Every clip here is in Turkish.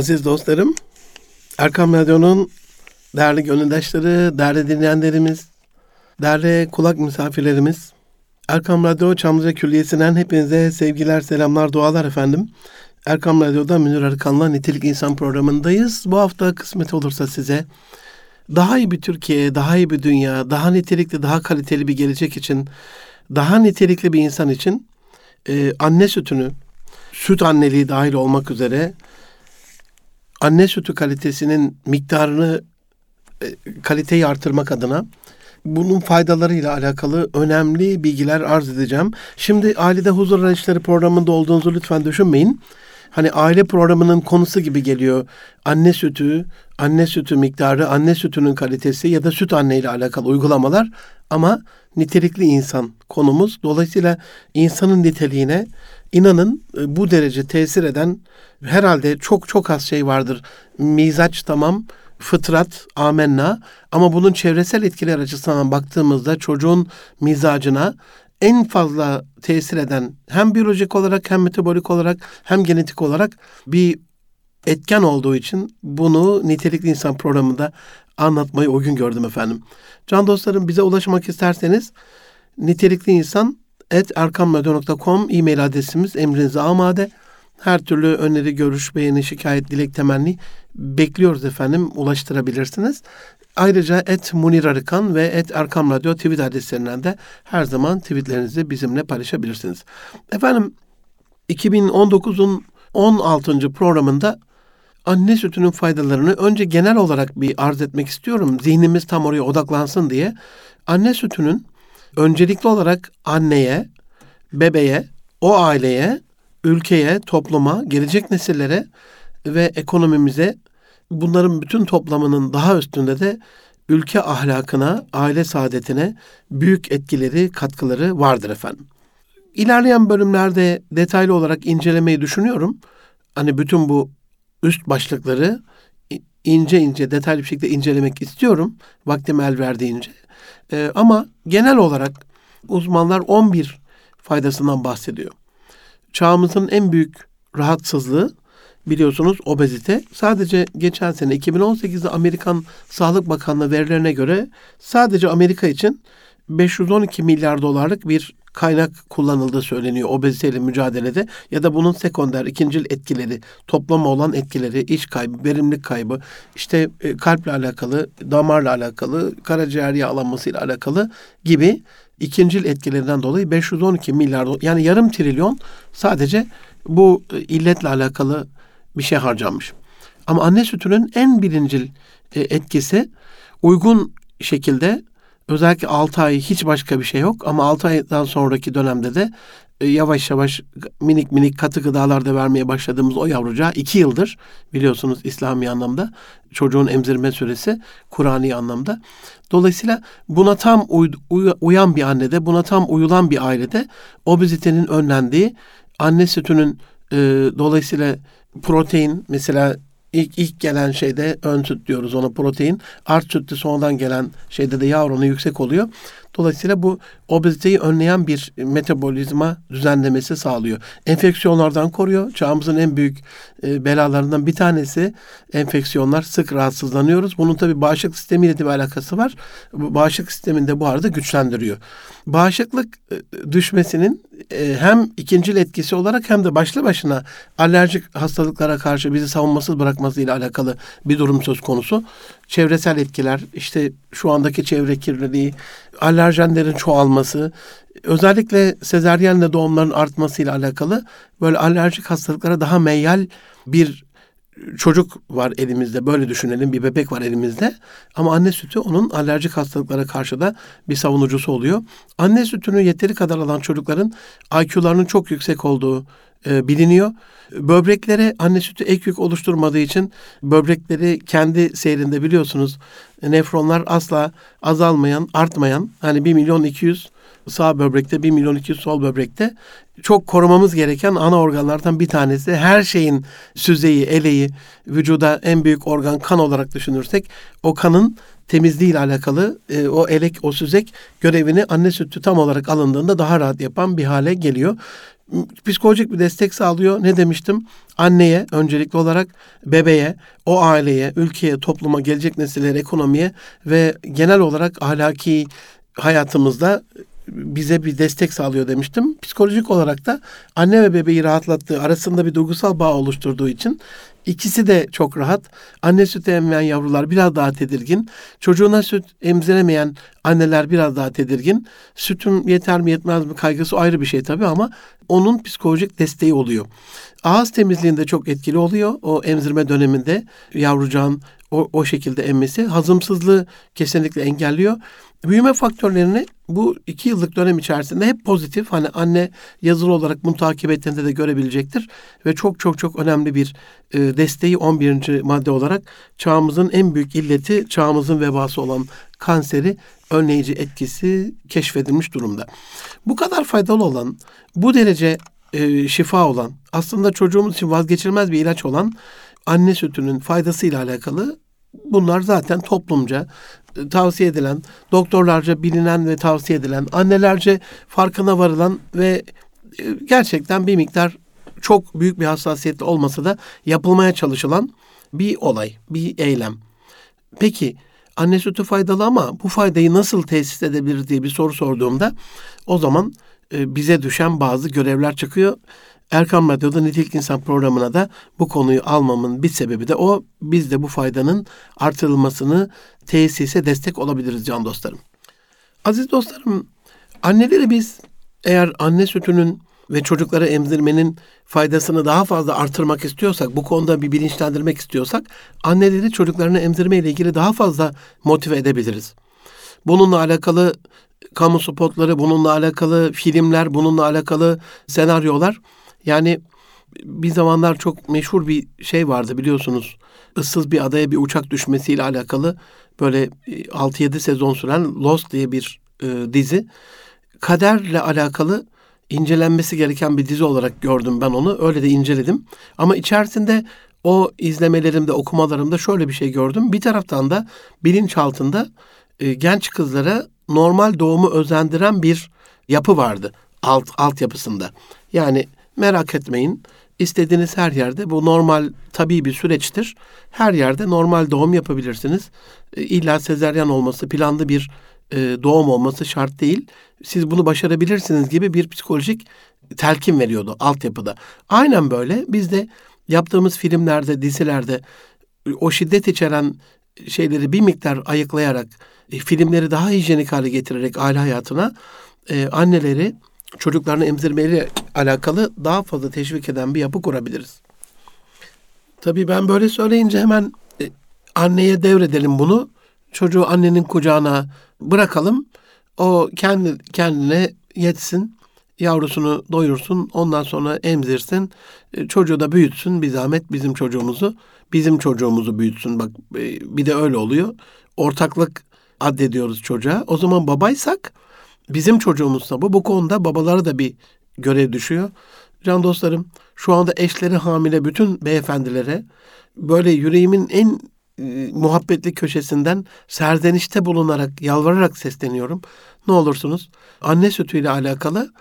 Aziz dostlarım, Erkam Radyo'nun değerli gönüldaşları, değerli dinleyenlerimiz, değerli kulak misafirlerimiz, Erkam Radyo Çamlıca Külliyesi'nden hepinize sevgiler, selamlar, dualar efendim. Erkam Radyo'da Münir Arıkan'la Nitelik İnsan programındayız. Bu hafta kısmet olursa size daha iyi bir Türkiye, daha iyi bir dünya, daha nitelikli, daha kaliteli bir gelecek için, daha nitelikli bir insan için e, anne sütünü, süt anneliği dahil olmak üzere anne sütü kalitesinin miktarını e, kaliteyi artırmak adına bunun faydalarıyla alakalı önemli bilgiler arz edeceğim. Şimdi Ailede Huzur Arayışları programında olduğunuzu lütfen düşünmeyin. Hani aile programının konusu gibi geliyor. Anne sütü, anne sütü miktarı, anne sütünün kalitesi ya da süt anne ile alakalı uygulamalar ama nitelikli insan konumuz. Dolayısıyla insanın niteliğine inanın e, bu derece tesir eden herhalde çok çok az şey vardır. Mizaç tamam, fıtrat, amenna ama bunun çevresel etkiler açısından baktığımızda çocuğun mizacına en fazla tesir eden hem biyolojik olarak hem metabolik olarak hem genetik olarak bir etken olduğu için bunu nitelikli insan programında anlatmayı o gün gördüm efendim. Can dostlarım bize ulaşmak isterseniz nitelikli insan erkamradio.com e-mail adresimiz emrinize amade. Her türlü öneri, görüş, beğeni, şikayet, dilek, temenni bekliyoruz efendim. Ulaştırabilirsiniz. Ayrıca et Munir Arıkan ve et Erkam Radyo tweet adreslerinden de her zaman tweetlerinizi bizimle paylaşabilirsiniz. Efendim 2019'un 16. programında anne sütünün faydalarını önce genel olarak bir arz etmek istiyorum. Zihnimiz tam oraya odaklansın diye. Anne sütünün öncelikli olarak anneye, bebeğe, o aileye, ülkeye, topluma, gelecek nesillere ve ekonomimize bunların bütün toplamının daha üstünde de ülke ahlakına, aile saadetine büyük etkileri, katkıları vardır efendim. İlerleyen bölümlerde detaylı olarak incelemeyi düşünüyorum. Hani bütün bu üst başlıkları ince ince detaylı bir şekilde incelemek istiyorum. Vaktim el verdiğince. Ee, ama genel olarak uzmanlar 11 faydasından bahsediyor. Çağımızın en büyük rahatsızlığı biliyorsunuz obezite. Sadece geçen sene 2018'de Amerikan Sağlık Bakanlığı verilerine göre sadece Amerika için 512 milyar dolarlık bir kaynak kullanıldığı söyleniyor obeziteyle mücadelede ya da bunun sekonder ikincil etkileri, toplama olan etkileri, iş kaybı, verimlilik kaybı, işte e, kalple alakalı, damarla alakalı, karaciğer yağlanmasıyla alakalı gibi ikincil etkilerinden dolayı 512 milyar yani yarım trilyon sadece bu e, illetle alakalı bir şey harcanmış. Ama anne sütünün en birincil e, etkisi uygun şekilde özellikle 6 ay hiç başka bir şey yok ama 6 aydan sonraki dönemde de e, yavaş yavaş minik minik katı gıdalarda vermeye başladığımız o yavrucağa iki yıldır biliyorsunuz İslami anlamda çocuğun emzirme süresi Kur'an'i anlamda. Dolayısıyla buna tam uy, uy, uyan bir annede, buna tam uyulan bir ailede obezitenin önlendiği, anne sütünün e, dolayısıyla protein mesela ilk, ilk gelen şeyde ön süt diyoruz ona protein. Art sütte sonradan gelen şeyde de yağ oranı yüksek oluyor. Dolayısıyla bu obeziteyi önleyen bir metabolizma düzenlemesi sağlıyor. Enfeksiyonlardan koruyor. Çağımızın en büyük e, belalarından bir tanesi enfeksiyonlar. Sık rahatsızlanıyoruz. Bunun tabi bağışıklık sistemiyle de bir alakası var. Bağışıklık sistemini de bu arada güçlendiriyor. Bağışıklık e, düşmesinin e, hem ikincil etkisi olarak hem de başlı başına alerjik hastalıklara karşı bizi savunmasız bırakması ile alakalı bir durum söz konusu. Çevresel etkiler, işte şu andaki çevre kirliliği, alerjenlerin çoğalması, özellikle sezaryenle doğumların artmasıyla alakalı böyle alerjik hastalıklara daha meyyal bir çocuk var elimizde böyle düşünelim bir bebek var elimizde ama anne sütü onun alerjik hastalıklara karşı da bir savunucusu oluyor. Anne sütünü yeteri kadar alan çocukların IQ'larının çok yüksek olduğu e, biliniyor. Böbreklere anne sütü ek yük oluşturmadığı için böbrekleri kendi seyrinde biliyorsunuz nefronlar asla azalmayan, artmayan hani 1 milyon 200 sağ böbrekte, 1 milyon 200 sol böbrekte çok korumamız gereken ana organlardan bir tanesi. Her şeyin süzeyi, eleği, vücuda en büyük organ kan olarak düşünürsek o kanın temizliği ile alakalı e, o elek, o süzek görevini anne sütü tam olarak alındığında daha rahat yapan bir hale geliyor. Psikolojik bir destek sağlıyor. Ne demiştim? Anneye öncelikli olarak bebeğe, o aileye, ülkeye, topluma, gelecek nesillere, ekonomiye ve genel olarak ahlaki hayatımızda bize bir destek sağlıyor demiştim. Psikolojik olarak da anne ve bebeği rahatlattığı, arasında bir duygusal bağ oluşturduğu için ikisi de çok rahat. Anne sütü emmeyen yavrular biraz daha tedirgin. Çocuğuna süt emziremeyen anneler biraz daha tedirgin. Sütüm yeter mi yetmez mi kaygısı ayrı bir şey tabii ama onun psikolojik desteği oluyor. Ağız temizliğinde çok etkili oluyor. O emzirme döneminde yavrucağın o, o şekilde emmesi hazımsızlığı kesinlikle engelliyor. Büyüme faktörlerini bu iki yıllık dönem içerisinde hep pozitif. Hani anne yazılı olarak bunu takip ettiğinde de görebilecektir. Ve çok çok çok önemli bir e, desteği 11. madde olarak çağımızın en büyük illeti, çağımızın vebası olan kanseri önleyici etkisi keşfedilmiş durumda. Bu kadar faydalı olan, bu derece e, şifa olan, aslında çocuğumuz için vazgeçilmez bir ilaç olan anne sütünün faydasıyla alakalı bunlar zaten toplumca e, tavsiye edilen, doktorlarca bilinen ve tavsiye edilen, annelerce farkına varılan ve e, gerçekten bir miktar çok büyük bir hassasiyetle olmasa da yapılmaya çalışılan bir olay, bir eylem. Peki anne sütü faydalı ama bu faydayı nasıl tesis edebiliriz diye bir soru sorduğumda o zaman e, bize düşen bazı görevler çıkıyor. Erkam Radyo'da Nitelik İnsan programına da bu konuyu almamın bir sebebi de o. Biz de bu faydanın artırılmasını tesise destek olabiliriz can dostlarım. Aziz dostlarım, anneleri biz eğer anne sütünün ve çocuklara emzirmenin faydasını daha fazla artırmak istiyorsak, bu konuda bir bilinçlendirmek istiyorsak, anneleri çocuklarını emzirme ile ilgili daha fazla motive edebiliriz. Bununla alakalı kamu spotları, bununla alakalı filmler, bununla alakalı senaryolar yani bir zamanlar çok meşhur bir şey vardı biliyorsunuz. Issız bir adaya bir uçak düşmesiyle alakalı böyle 6-7 e, sezon süren Lost diye bir e, dizi. Kaderle alakalı incelenmesi gereken bir dizi olarak gördüm ben onu. Öyle de inceledim. Ama içerisinde o izlemelerimde, okumalarımda şöyle bir şey gördüm. Bir taraftan da bilinçaltında e, genç kızlara normal doğumu özendiren bir yapı vardı alt altyapısında. Yani Merak etmeyin. İstediğiniz her yerde bu normal tabii bir süreçtir. Her yerde normal doğum yapabilirsiniz. E, illa sezeryan olması, planlı bir e, doğum olması şart değil. Siz bunu başarabilirsiniz gibi bir psikolojik telkin veriyordu altyapıda. Aynen böyle biz de yaptığımız filmlerde, dizilerde o şiddet içeren şeyleri bir miktar ayıklayarak, e, filmleri daha hijyenik hale getirerek aile hayatına e, anneleri çocuklarını emzirmeyle alakalı daha fazla teşvik eden bir yapı kurabiliriz. Tabii ben böyle söyleyince hemen e, anneye devredelim bunu. Çocuğu annenin kucağına bırakalım. O kendi kendine yetsin, yavrusunu doyursun, ondan sonra emzirsin. E, çocuğu da büyütsün bir zahmet bizim çocuğumuzu. Bizim çocuğumuzu büyütsün. Bak e, bir de öyle oluyor. Ortaklık addediyoruz çocuğa. O zaman babaysak bizim çocuğumuzsa bu bu konuda babalara da bir görev düşüyor. Can dostlarım şu anda eşleri hamile bütün beyefendilere böyle yüreğimin en e, muhabbetli köşesinden serzenişte bulunarak, yalvararak sesleniyorum. Ne olursunuz anne sütüyle alakalı,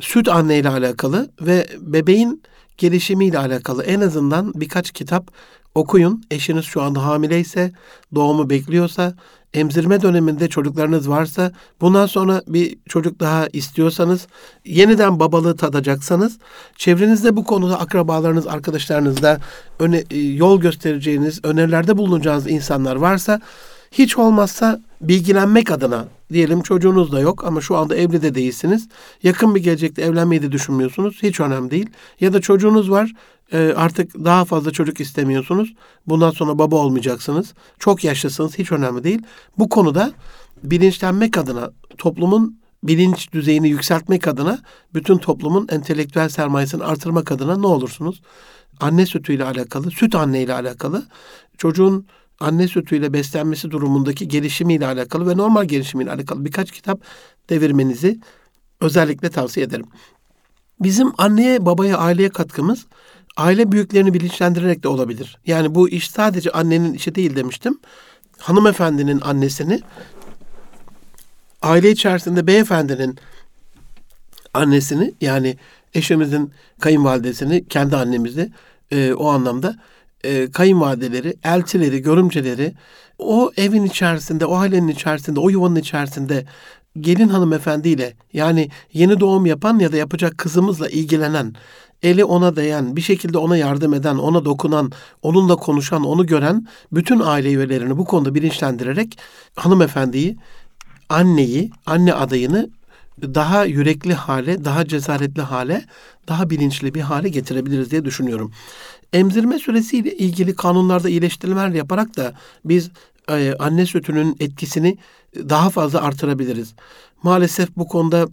süt anne ile alakalı ve bebeğin gelişimiyle alakalı en azından birkaç kitap okuyun. Eşiniz şu anda hamileyse, doğumu bekliyorsa emzirme döneminde çocuklarınız varsa, bundan sonra bir çocuk daha istiyorsanız, yeniden babalığı tadacaksanız, çevrenizde bu konuda akrabalarınız, arkadaşlarınızda öne, e, yol göstereceğiniz, önerilerde bulunacağınız insanlar varsa, hiç olmazsa bilgilenmek adına diyelim çocuğunuz da yok ama şu anda evli de değilsiniz. Yakın bir gelecekte evlenmeyi de düşünmüyorsunuz. Hiç önemli değil. Ya da çocuğunuz var e, artık daha fazla çocuk istemiyorsunuz. Bundan sonra baba olmayacaksınız. Çok yaşlısınız hiç önemli değil. Bu konuda bilinçlenmek adına toplumun bilinç düzeyini yükseltmek adına bütün toplumun entelektüel sermayesini artırmak adına ne olursunuz? Anne sütüyle alakalı, süt anne ile alakalı çocuğun anne sütüyle beslenmesi durumundaki gelişimiyle alakalı ve normal gelişimiyle alakalı birkaç kitap devirmenizi özellikle tavsiye ederim. Bizim anneye, babaya, aileye katkımız aile büyüklerini bilinçlendirerek de olabilir. Yani bu iş sadece annenin işi değil demiştim. Hanımefendinin annesini, aile içerisinde beyefendinin annesini yani eşimizin kayınvalidesini, kendi annemizi e, o anlamda e, kayınvalideleri, eltileri, görümceleri o evin içerisinde, o ailenin içerisinde, o yuvanın içerisinde gelin hanımefendiyle yani yeni doğum yapan ya da yapacak kızımızla ilgilenen, eli ona değen, bir şekilde ona yardım eden, ona dokunan, onunla konuşan, onu gören bütün aile üyelerini bu konuda bilinçlendirerek hanımefendiyi, anneyi, anne adayını daha yürekli hale, daha cesaretli hale, daha bilinçli bir hale getirebiliriz diye düşünüyorum. Emzirme süresiyle ilgili kanunlarda iyileştirmeler yaparak da biz e, anne sütünün etkisini daha fazla artırabiliriz. Maalesef bu konuda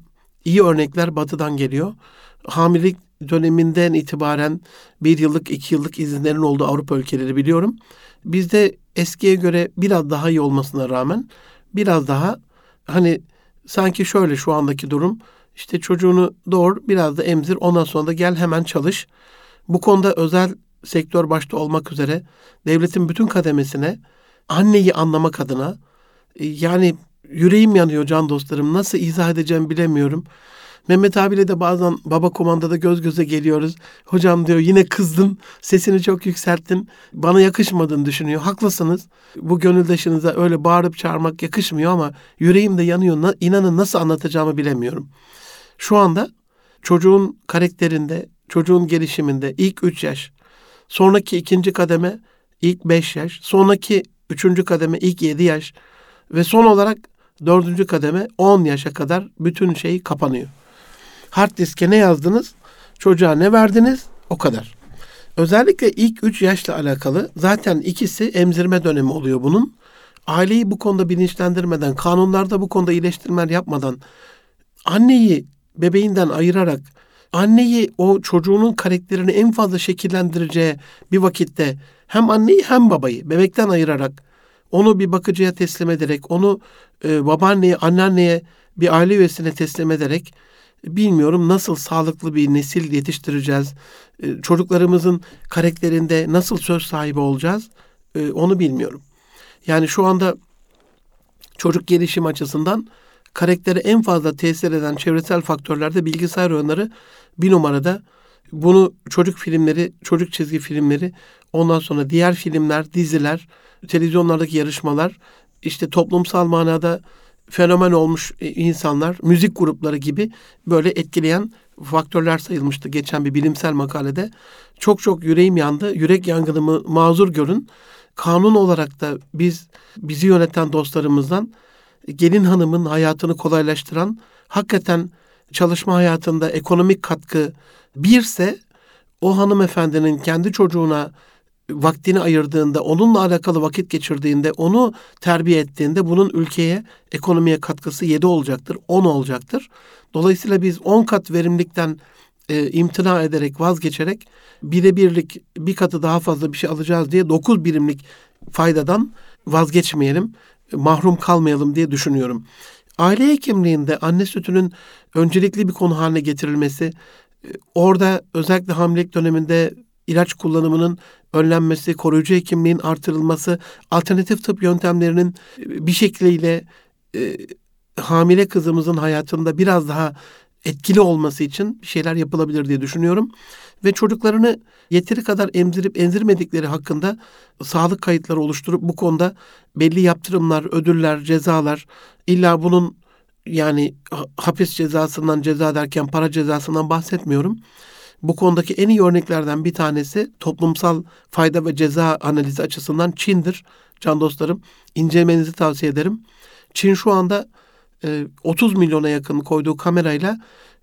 iyi örnekler batıdan geliyor. Hamilelik döneminden itibaren bir yıllık, iki yıllık izinlerin olduğu Avrupa ülkeleri biliyorum. Bizde eskiye göre biraz daha iyi olmasına rağmen biraz daha hani sanki şöyle şu andaki durum işte çocuğunu doğur biraz da emzir ondan sonra da gel hemen çalış. Bu konuda özel sektör başta olmak üzere devletin bütün kademesine anneyi anlamak adına e, yani yüreğim yanıyor can dostlarım nasıl izah edeceğim bilemiyorum. Mehmet abiyle de bazen baba komandada göz göze geliyoruz. Hocam diyor yine kızdın, sesini çok yükselttin, bana yakışmadığını düşünüyor. Haklısınız. Bu gönüldaşınıza öyle bağırıp çağırmak yakışmıyor ama yüreğim de yanıyor. İnanın nasıl anlatacağımı bilemiyorum. Şu anda çocuğun karakterinde, çocuğun gelişiminde ilk üç yaş, sonraki ikinci kademe ilk beş yaş, sonraki üçüncü kademe ilk yedi yaş ve son olarak dördüncü kademe on yaşa kadar bütün şey kapanıyor. Hard diske ne yazdınız? Çocuğa ne verdiniz? O kadar. Özellikle ilk üç yaşla alakalı zaten ikisi emzirme dönemi oluyor bunun. Aileyi bu konuda bilinçlendirmeden, kanunlarda bu konuda iyileştirmeler yapmadan, anneyi bebeğinden ayırarak, anneyi o çocuğunun karakterini en fazla şekillendireceği bir vakitte hem anneyi hem babayı bebekten ayırarak, onu bir bakıcıya teslim ederek, onu e, babaanneye, anneanneye, bir aile üyesine teslim ederek bilmiyorum nasıl sağlıklı bir nesil yetiştireceğiz. Ee, çocuklarımızın karakterinde nasıl söz sahibi olacağız ee, onu bilmiyorum. Yani şu anda çocuk gelişim açısından karaktere en fazla tesir eden çevresel faktörlerde bilgisayar oyunları bir numarada. Bunu çocuk filmleri, çocuk çizgi filmleri, ondan sonra diğer filmler, diziler, televizyonlardaki yarışmalar, işte toplumsal manada fenomen olmuş e, insanlar, müzik grupları gibi böyle etkileyen faktörler sayılmıştı geçen bir bilimsel makalede. Çok çok yüreğim yandı. Yürek yangınımı mazur görün. Kanun olarak da biz bizi yöneten dostlarımızdan gelin hanımın hayatını kolaylaştıran hakikaten çalışma hayatında ekonomik katkı birse o hanımefendinin kendi çocuğuna vaktini ayırdığında, onunla alakalı vakit geçirdiğinde, onu terbiye ettiğinde bunun ülkeye, ekonomiye katkısı 7 olacaktır, 10 olacaktır. Dolayısıyla biz 10 kat verimlilikten e, imtina ederek, vazgeçerek bire birlik bir katı daha fazla bir şey alacağız diye 9 birimlik faydadan vazgeçmeyelim, mahrum kalmayalım diye düşünüyorum. Aile hekimliğinde anne sütünün öncelikli bir konu haline getirilmesi, e, orada özellikle hamilelik döneminde ilaç kullanımının önlenmesi, koruyucu hekimliğin artırılması, alternatif tıp yöntemlerinin e, bir şekliyle e, hamile kızımızın hayatında biraz daha etkili olması için bir şeyler yapılabilir diye düşünüyorum. Ve çocuklarını yeteri kadar emzirip emzirmedikleri hakkında sağlık kayıtları oluşturup bu konuda belli yaptırımlar, ödüller, cezalar illa bunun yani hapis cezasından ceza derken para cezasından bahsetmiyorum bu konudaki en iyi örneklerden bir tanesi toplumsal fayda ve ceza analizi açısından Çin'dir. Can dostlarım incelemenizi tavsiye ederim. Çin şu anda 30 milyona yakın koyduğu kamerayla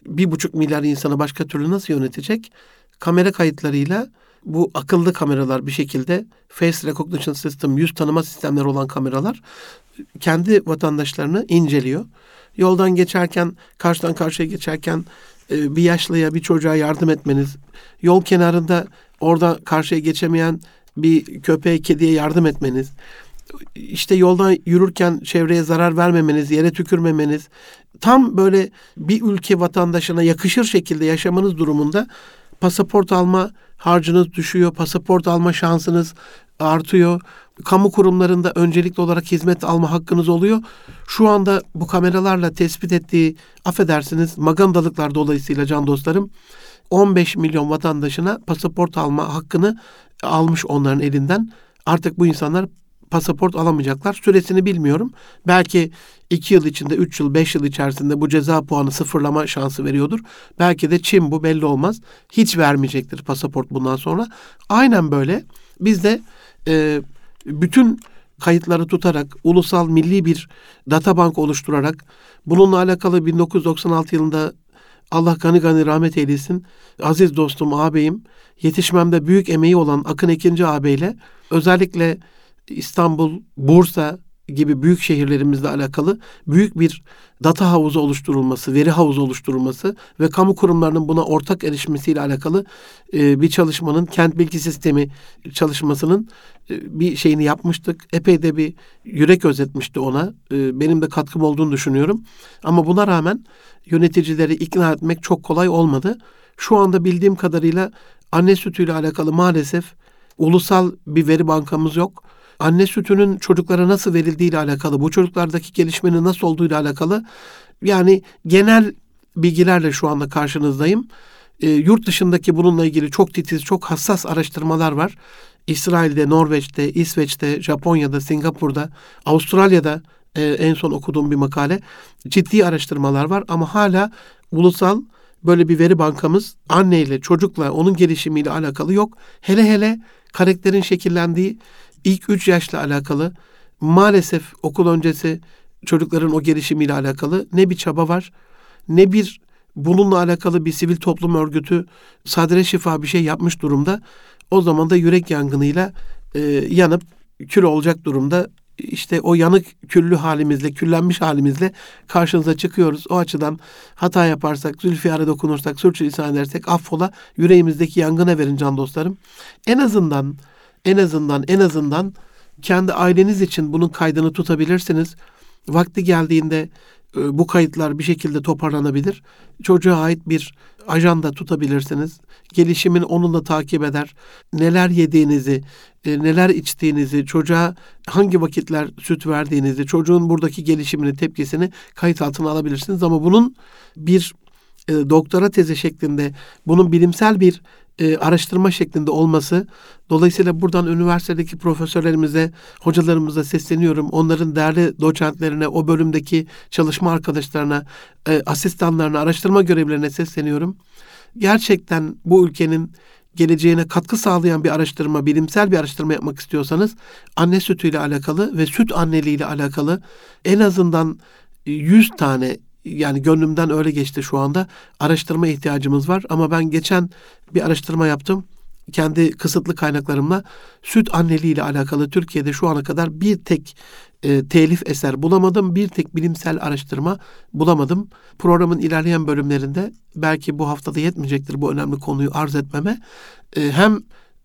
bir buçuk milyar insanı başka türlü nasıl yönetecek? Kamera kayıtlarıyla bu akıllı kameralar bir şekilde face recognition system, yüz tanıma sistemleri olan kameralar kendi vatandaşlarını inceliyor. Yoldan geçerken, karşıdan karşıya geçerken e, bir yaşlıya, bir çocuğa yardım etmeniz, yol kenarında orada karşıya geçemeyen bir köpeğe, kediye yardım etmeniz, işte yoldan yürürken çevreye zarar vermemeniz, yere tükürmemeniz, tam böyle bir ülke vatandaşına yakışır şekilde yaşamanız durumunda pasaport alma harcınız düşüyor, pasaport alma şansınız artıyor. Kamu kurumlarında öncelikli olarak hizmet alma hakkınız oluyor. Şu anda bu kameralarla tespit ettiği, affedersiniz, magandalıklar dolayısıyla can dostlarım, 15 milyon vatandaşına pasaport alma hakkını almış onların elinden. Artık bu insanlar pasaport alamayacaklar. Süresini bilmiyorum. Belki 2 yıl içinde, 3 yıl, 5 yıl içerisinde bu ceza puanı sıfırlama şansı veriyordur. Belki de Çin bu belli olmaz. Hiç vermeyecektir pasaport bundan sonra. Aynen böyle. Biz de e, bütün kayıtları tutarak, ulusal milli bir databank oluşturarak, bununla alakalı 1996 yılında Allah gani gani rahmet eylesin, aziz dostum, ağabeyim, yetişmemde büyük emeği olan Akın Ekinci ağabeyle özellikle İstanbul, Bursa gibi büyük şehirlerimizle alakalı büyük bir data havuzu oluşturulması, veri havuzu oluşturulması ve kamu kurumlarının buna ortak erişmesiyle alakalı e, bir çalışmanın kent bilgi sistemi çalışmasının e, bir şeyini yapmıştık. Epey de bir yürek özetmişti ona. E, benim de katkım olduğunu düşünüyorum. Ama buna rağmen yöneticileri ikna etmek çok kolay olmadı. Şu anda bildiğim kadarıyla anne sütüyle alakalı maalesef ulusal bir veri bankamız yok anne sütünün çocuklara nasıl verildiği ile alakalı, bu çocuklardaki gelişmenin nasıl olduğu ile alakalı yani genel bilgilerle şu anda karşınızdayım. E, yurt dışındaki bununla ilgili çok titiz, çok hassas araştırmalar var. İsrail'de, Norveç'te, İsveç'te, Japonya'da, Singapur'da, Avustralya'da e, en son okuduğum bir makale. Ciddi araştırmalar var ama hala ulusal böyle bir veri bankamız anneyle, çocukla, onun gelişimiyle alakalı yok. Hele hele karakterin şekillendiği ilk 3 yaşla alakalı maalesef okul öncesi çocukların o gelişimiyle alakalı ne bir çaba var ne bir bununla alakalı bir sivil toplum örgütü sadre şifa bir şey yapmış durumda. O zaman da yürek yangınıyla e, yanıp kül olacak durumda. İşte o yanık küllü halimizle, küllenmiş halimizle karşınıza çıkıyoruz. O açıdan hata yaparsak, zülfiyare dokunursak, sürçülisan edersek affola yüreğimizdeki yangına verin can dostlarım. En azından en azından en azından kendi aileniz için bunun kaydını tutabilirsiniz. Vakti geldiğinde e, bu kayıtlar bir şekilde toparlanabilir. Çocuğa ait bir ajanda tutabilirsiniz. Gelişimin onunla takip eder. Neler yediğinizi, e, neler içtiğinizi, çocuğa hangi vakitler süt verdiğinizi, çocuğun buradaki gelişimini, tepkisini kayıt altına alabilirsiniz. Ama bunun bir e, doktora tezi şeklinde, bunun bilimsel bir e, araştırma şeklinde olması. Dolayısıyla buradan üniversitedeki profesörlerimize, hocalarımıza sesleniyorum. Onların değerli doçentlerine, o bölümdeki çalışma arkadaşlarına, e, asistanlarına, araştırma görevlilerine sesleniyorum. Gerçekten bu ülkenin geleceğine katkı sağlayan bir araştırma, bilimsel bir araştırma yapmak istiyorsanız anne sütüyle alakalı ve süt anneliğiyle alakalı en azından 100 tane yani gönlümden öyle geçti şu anda. Araştırma ihtiyacımız var ama ben geçen bir araştırma yaptım. Kendi kısıtlı kaynaklarımla süt anneliği ile alakalı Türkiye'de şu ana kadar bir tek e, telif eser bulamadım. Bir tek bilimsel araştırma bulamadım. Programın ilerleyen bölümlerinde belki bu haftada yetmeyecektir bu önemli konuyu arz etmeme. E, hem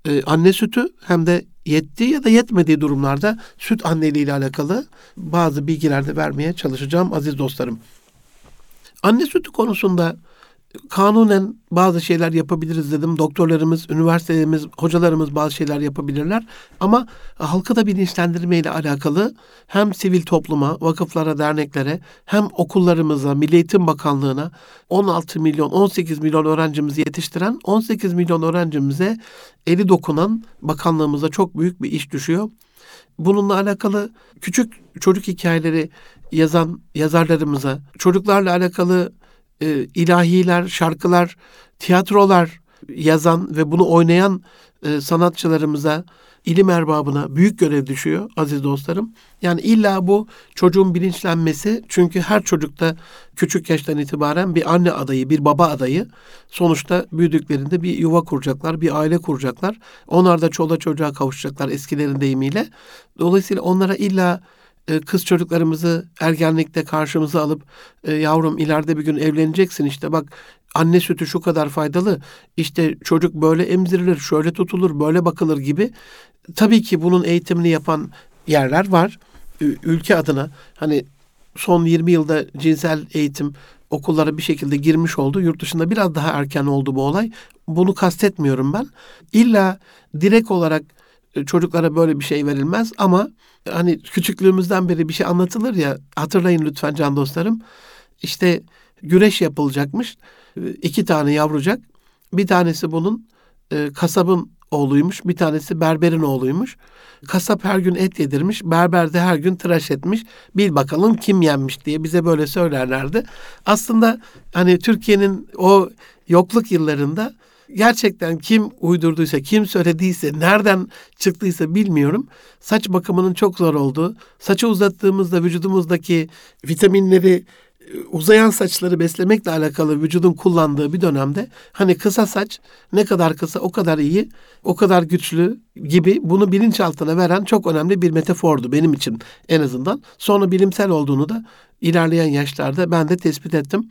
e, anne sütü hem de yettiği ya da yetmediği durumlarda süt anneliği ile alakalı bazı bilgiler de vermeye çalışacağım aziz dostlarım. Anne sütü konusunda kanunen bazı şeyler yapabiliriz dedim. Doktorlarımız, üniversitelerimiz, hocalarımız bazı şeyler yapabilirler. Ama halkı da bilinçlendirme ile alakalı hem sivil topluma, vakıflara, derneklere hem okullarımıza, Milli Eğitim Bakanlığı'na 16 milyon, 18 milyon öğrencimizi yetiştiren 18 milyon öğrencimize eli dokunan bakanlığımıza çok büyük bir iş düşüyor. Bununla alakalı küçük çocuk hikayeleri yazan yazarlarımıza, çocuklarla alakalı e, ilahiler, şarkılar, tiyatrolar yazan ve bunu oynayan e, sanatçılarımıza, ilim erbabına büyük görev düşüyor aziz dostlarım. Yani illa bu çocuğun bilinçlenmesi çünkü her çocukta küçük yaştan itibaren bir anne adayı, bir baba adayı sonuçta büyüdüklerinde bir yuva kuracaklar, bir aile kuracaklar. Onlar da çoluğa çocuğa kavuşacaklar eskilerin deyimiyle. Dolayısıyla onlara illa kız çocuklarımızı ergenlikte karşımıza alıp e, yavrum ileride bir gün evleneceksin işte bak anne sütü şu kadar faydalı işte çocuk böyle emzirilir şöyle tutulur böyle bakılır gibi tabii ki bunun eğitimini yapan yerler var. Ülke adına hani son 20 yılda cinsel eğitim okullara bir şekilde girmiş oldu. Yurt dışında biraz daha erken oldu bu olay. Bunu kastetmiyorum ben. İlla direkt olarak çocuklara böyle bir şey verilmez ama hani küçüklüğümüzden beri bir şey anlatılır ya hatırlayın lütfen can dostlarım. İşte güreş yapılacakmış. E, iki tane yavrucak. Bir tanesi bunun e, kasabın oğluymuş. Bir tanesi berberin oğluymuş. Kasap her gün et yedirmiş. Berber de her gün tıraş etmiş. Bil bakalım kim yenmiş diye bize böyle söylerlerdi. Aslında hani Türkiye'nin o yokluk yıllarında gerçekten kim uydurduysa, kim söylediyse, nereden çıktıysa bilmiyorum. Saç bakımının çok zor olduğu, saçı uzattığımızda vücudumuzdaki vitaminleri uzayan saçları beslemekle alakalı vücudun kullandığı bir dönemde hani kısa saç ne kadar kısa o kadar iyi, o kadar güçlü gibi bunu bilinçaltına veren çok önemli bir metafordu benim için en azından. Sonra bilimsel olduğunu da ilerleyen yaşlarda ben de tespit ettim.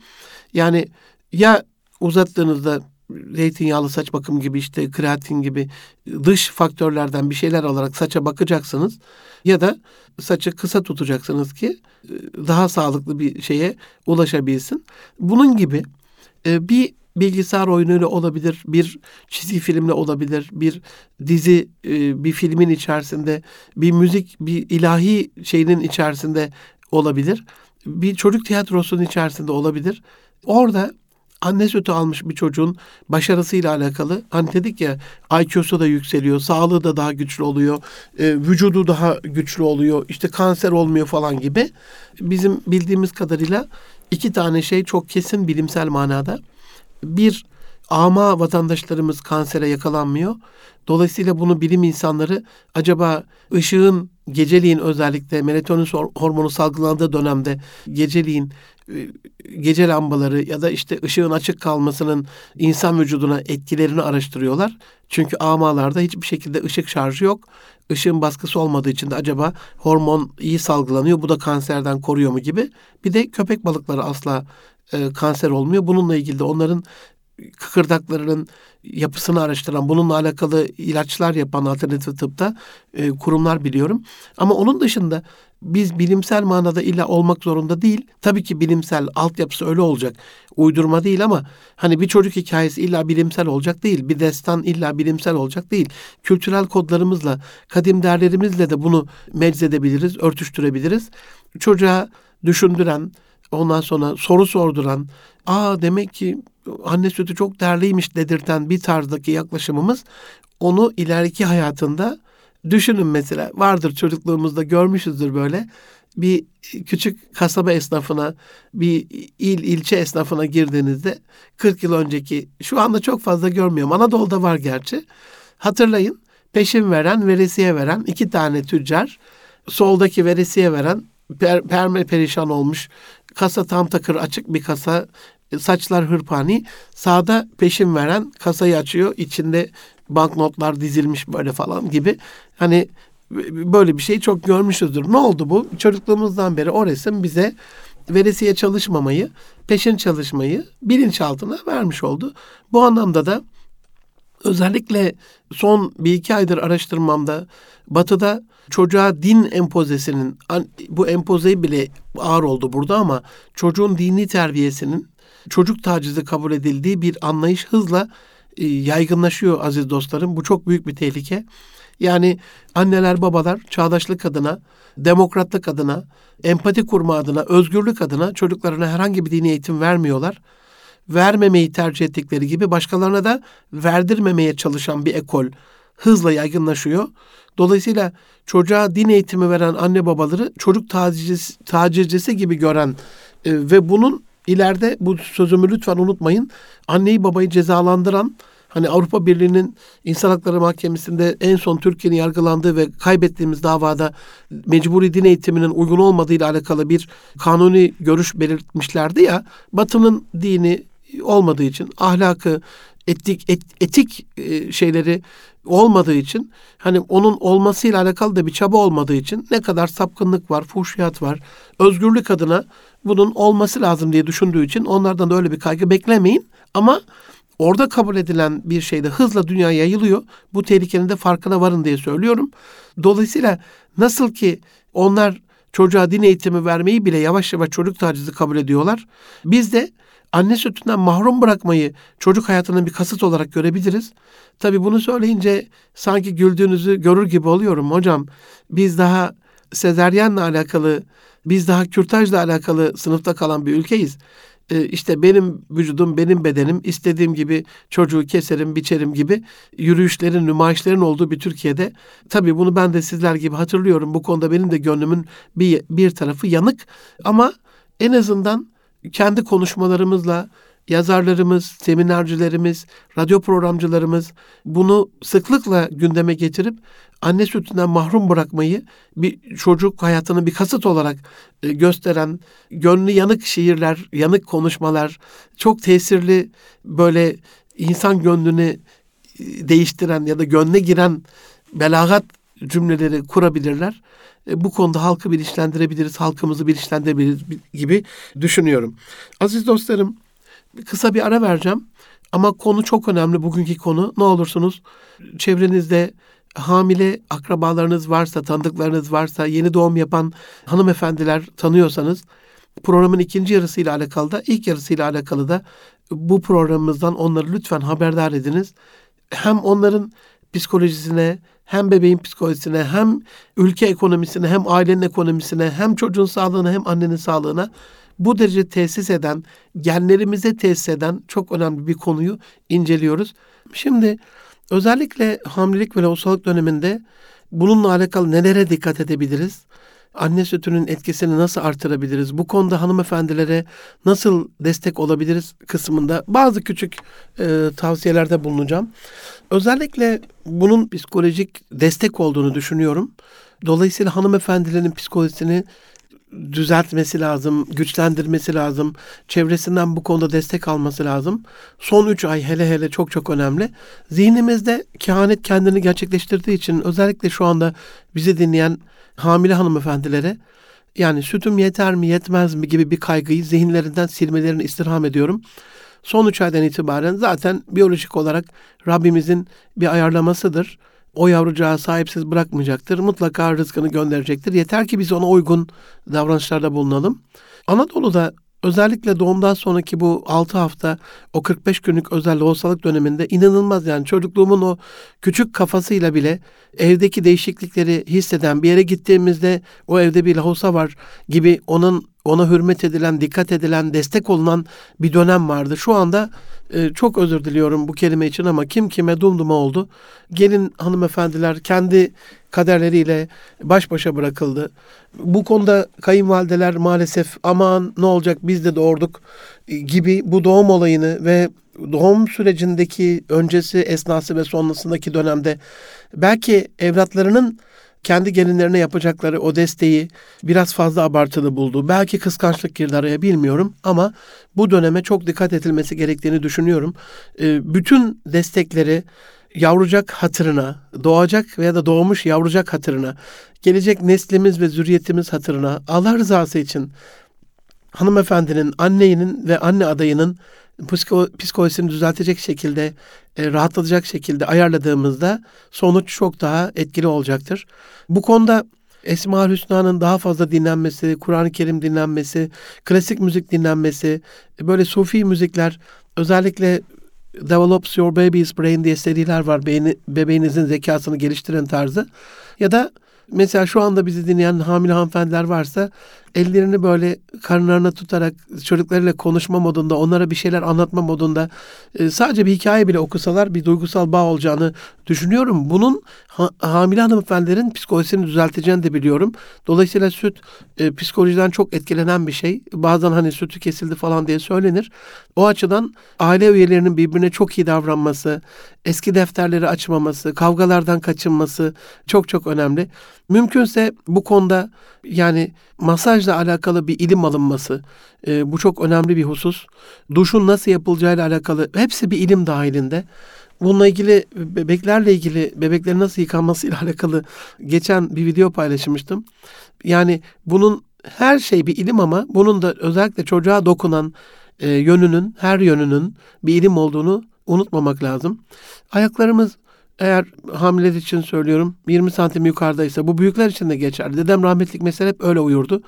Yani ya uzattığınızda zeytinyağlı saç bakım gibi işte kreatin gibi dış faktörlerden bir şeyler alarak saça bakacaksınız ya da saçı kısa tutacaksınız ki e, daha sağlıklı bir şeye ulaşabilsin. Bunun gibi e, bir bilgisayar oyunuyla olabilir, bir çizgi filmle olabilir, bir dizi, e, bir filmin içerisinde, bir müzik, bir ilahi şeyinin içerisinde olabilir. Bir çocuk tiyatrosunun içerisinde olabilir. Orada anne sütü almış bir çocuğun başarısıyla alakalı hani dedik ya IQ'su da yükseliyor, sağlığı da daha güçlü oluyor, e, vücudu daha güçlü oluyor, işte kanser olmuyor falan gibi. Bizim bildiğimiz kadarıyla iki tane şey çok kesin bilimsel manada. Bir, ama vatandaşlarımız kansere yakalanmıyor. Dolayısıyla bunu bilim insanları acaba ışığın geceliğin özellikle melatonin hormonu salgılandığı dönemde geceliğin e, gece lambaları ya da işte ışığın açık kalmasının insan vücuduna etkilerini araştırıyorlar. Çünkü amalarda hiçbir şekilde ışık şarjı yok. Işığın baskısı olmadığı için de acaba hormon iyi salgılanıyor. Bu da kanserden koruyor mu gibi. Bir de köpek balıkları asla e, kanser olmuyor. Bununla ilgili de onların kıkırdaklarının yapısını araştıran, bununla alakalı ilaçlar yapan alternatif tıpta e, kurumlar biliyorum. Ama onun dışında biz bilimsel manada illa olmak zorunda değil. Tabii ki bilimsel altyapısı öyle olacak. Uydurma değil ama hani bir çocuk hikayesi illa bilimsel olacak değil. Bir destan illa bilimsel olacak değil. Kültürel kodlarımızla, kadim değerlerimizle de bunu meczedebiliriz, örtüştürebiliriz. Çocuğa düşündüren, ondan sonra soru sorduran, aa demek ki anne sütü çok değerliymiş dedirten bir tarzdaki yaklaşımımız onu ileriki hayatında düşünün mesela vardır çocukluğumuzda görmüşüzdür böyle bir küçük kasaba esnafına, bir il ilçe esnafına girdiğinizde 40 yıl önceki şu anda çok fazla görmüyorum. Anadolu'da var gerçi. Hatırlayın peşin veren, veresiye veren iki tane tüccar. Soldaki veresiye veren per, perme perişan olmuş. Kasa tam takır açık bir kasa saçlar hırpani. Sağda peşin veren kasayı açıyor. İçinde banknotlar dizilmiş böyle falan gibi. Hani böyle bir şey çok görmüşüzdür. Ne oldu bu? Çocukluğumuzdan beri o resim bize veresiye çalışmamayı, peşin çalışmayı bilinçaltına vermiş oldu. Bu anlamda da özellikle son bir iki aydır araştırmamda Batı'da çocuğa din empozesinin, bu empozeyi bile ağır oldu burada ama çocuğun dini terbiyesinin çocuk tacizi kabul edildiği bir anlayış hızla e, yaygınlaşıyor aziz dostlarım. Bu çok büyük bir tehlike. Yani anneler babalar çağdaşlık adına, demokratlık adına, empati kurma adına, özgürlük adına çocuklarına herhangi bir dini eğitim vermiyorlar. Vermemeyi tercih ettikleri gibi başkalarına da verdirmemeye çalışan bir ekol hızla yaygınlaşıyor. Dolayısıyla çocuğa din eğitimi veren anne babaları çocuk tacizcisi, tacizcisi gibi gören e, ve bunun ileride bu sözümü lütfen unutmayın. Anneyi babayı cezalandıran hani Avrupa Birliği'nin İnsan Hakları Mahkemesi'nde en son Türkiye'nin yargılandığı ve kaybettiğimiz davada mecburi din eğitiminin uygun olmadığı ile alakalı bir kanuni görüş belirtmişlerdi ya. Batı'nın dini olmadığı için ahlakı, etik et, etik e, şeyleri olmadığı için hani onun olmasıyla alakalı da bir çaba olmadığı için ne kadar sapkınlık var, fuhşiyat var. Özgürlük adına bunun olması lazım diye düşündüğü için onlardan da öyle bir kaygı beklemeyin. Ama orada kabul edilen bir şeyde hızla dünyaya yayılıyor. Bu tehlikenin de farkına varın diye söylüyorum. Dolayısıyla nasıl ki onlar çocuğa din eğitimi vermeyi bile yavaş yavaş çocuk tacizi kabul ediyorlar. Biz de anne sütünden mahrum bırakmayı çocuk hayatının bir kasıt olarak görebiliriz. Tabii bunu söyleyince sanki güldüğünüzü görür gibi oluyorum hocam. Biz daha sezeryenle alakalı, biz daha kürtajla alakalı sınıfta kalan bir ülkeyiz. Ee, işte benim vücudum, benim bedenim, istediğim gibi çocuğu keserim, biçerim gibi yürüyüşlerin, nümayişlerin olduğu bir Türkiye'de. Tabii bunu ben de sizler gibi hatırlıyorum. Bu konuda benim de gönlümün bir, bir tarafı yanık. Ama en azından kendi konuşmalarımızla yazarlarımız, seminercilerimiz, radyo programcılarımız bunu sıklıkla gündeme getirip anne sütünden mahrum bırakmayı bir çocuk hayatının bir kasıt olarak e, gösteren gönlü yanık şiirler, yanık konuşmalar, çok tesirli böyle insan gönlünü e, değiştiren ya da gönle giren belagat cümleleri kurabilirler. E, bu konuda halkı bilinçlendirebiliriz, halkımızı bilinçlendirebiliriz gibi düşünüyorum. Aziz dostlarım, kısa bir ara vereceğim. Ama konu çok önemli bugünkü konu. Ne olursunuz çevrenizde hamile akrabalarınız varsa, tanıdıklarınız varsa, yeni doğum yapan hanımefendiler tanıyorsanız programın ikinci yarısıyla alakalı da ilk yarısıyla alakalı da bu programımızdan onları lütfen haberdar ediniz. Hem onların psikolojisine, hem bebeğin psikolojisine, hem ülke ekonomisine, hem ailenin ekonomisine, hem çocuğun sağlığına, hem annenin sağlığına bu derece tesis eden, genlerimize tesis eden çok önemli bir konuyu inceliyoruz. Şimdi özellikle hamilelik ve lohusalık döneminde bununla alakalı nelere dikkat edebiliriz? Anne sütünün etkisini nasıl artırabiliriz? Bu konuda hanımefendilere nasıl destek olabiliriz kısmında bazı küçük e, tavsiyelerde bulunacağım. Özellikle bunun psikolojik destek olduğunu düşünüyorum. Dolayısıyla hanımefendilerin psikolojisini düzeltmesi lazım, güçlendirmesi lazım. Çevresinden bu konuda destek alması lazım. Son üç ay hele hele çok çok önemli. Zihnimizde kehanet kendini gerçekleştirdiği için özellikle şu anda bizi dinleyen hamile hanımefendilere yani sütüm yeter mi yetmez mi gibi bir kaygıyı zihinlerinden silmelerini istirham ediyorum. Son üç aydan itibaren zaten biyolojik olarak Rabbimizin bir ayarlamasıdır o yavrucağı sahipsiz bırakmayacaktır. Mutlaka rızkını gönderecektir. Yeter ki biz ona uygun davranışlarda bulunalım. Anadolu'da özellikle doğumdan sonraki bu 6 hafta o 45 günlük özel lohusalık döneminde inanılmaz yani çocukluğumun o küçük kafasıyla bile evdeki değişiklikleri hisseden bir yere gittiğimizde o evde bir lohusa var gibi onun ona hürmet edilen, dikkat edilen, destek olunan bir dönem vardı. Şu anda e, çok özür diliyorum bu kelime için ama kim kime dumduma oldu. Gelin hanımefendiler kendi kaderleriyle baş başa bırakıldı. Bu konuda kayınvalideler maalesef aman ne olacak biz de doğurduk gibi bu doğum olayını ve doğum sürecindeki öncesi, esnası ve sonrasındaki dönemde belki evlatlarının kendi gelinlerine yapacakları o desteği biraz fazla abartılı buldu. Belki kıskançlık girdi araya bilmiyorum ama bu döneme çok dikkat edilmesi gerektiğini düşünüyorum. Bütün destekleri yavrucak hatırına, doğacak veya da doğmuş yavrucak hatırına, gelecek neslimiz ve zürriyetimiz hatırına Allah rızası için hanımefendinin, annenin ve anne adayının psiko, psikolojisini düzeltecek şekilde, e, rahatlatacak şekilde ayarladığımızda sonuç çok daha etkili olacaktır. Bu konuda Esma Hüsna'nın daha fazla dinlenmesi, Kur'an-ı Kerim dinlenmesi, klasik müzik dinlenmesi, böyle sufi müzikler özellikle Develops Your Baby's Brain diye seriler var. Beyni, bebeğinizin zekasını geliştiren tarzı. Ya da mesela şu anda bizi dinleyen hamile hanımefendiler varsa ellerini böyle karınlarına tutarak çocuklarıyla konuşma modunda, onlara bir şeyler anlatma modunda e, sadece bir hikaye bile okusalar bir duygusal bağ olacağını düşünüyorum. Bunun ha, hamile hanımefendilerin psikolojisini düzelteceğini de biliyorum. Dolayısıyla süt e, psikolojiden çok etkilenen bir şey. Bazen hani sütü kesildi falan diye söylenir. O açıdan aile üyelerinin birbirine çok iyi davranması, eski defterleri açmaması, kavgalardan kaçınması çok çok önemli. Mümkünse bu konuda yani masajla alakalı bir ilim alınması e, bu çok önemli bir husus. Duşun nasıl yapılacağıyla alakalı hepsi bir ilim dahilinde. Bununla ilgili bebeklerle ilgili bebeklerin nasıl yıkanmasıyla alakalı geçen bir video paylaşmıştım. Yani bunun her şey bir ilim ama bunun da özellikle çocuğa dokunan e, yönünün, her yönünün bir ilim olduğunu unutmamak lazım. Ayaklarımız eğer hamileler için söylüyorum 20 santim yukarıdaysa bu büyükler için de geçerli. Dedem rahmetlik mesela hep öyle uyurdu.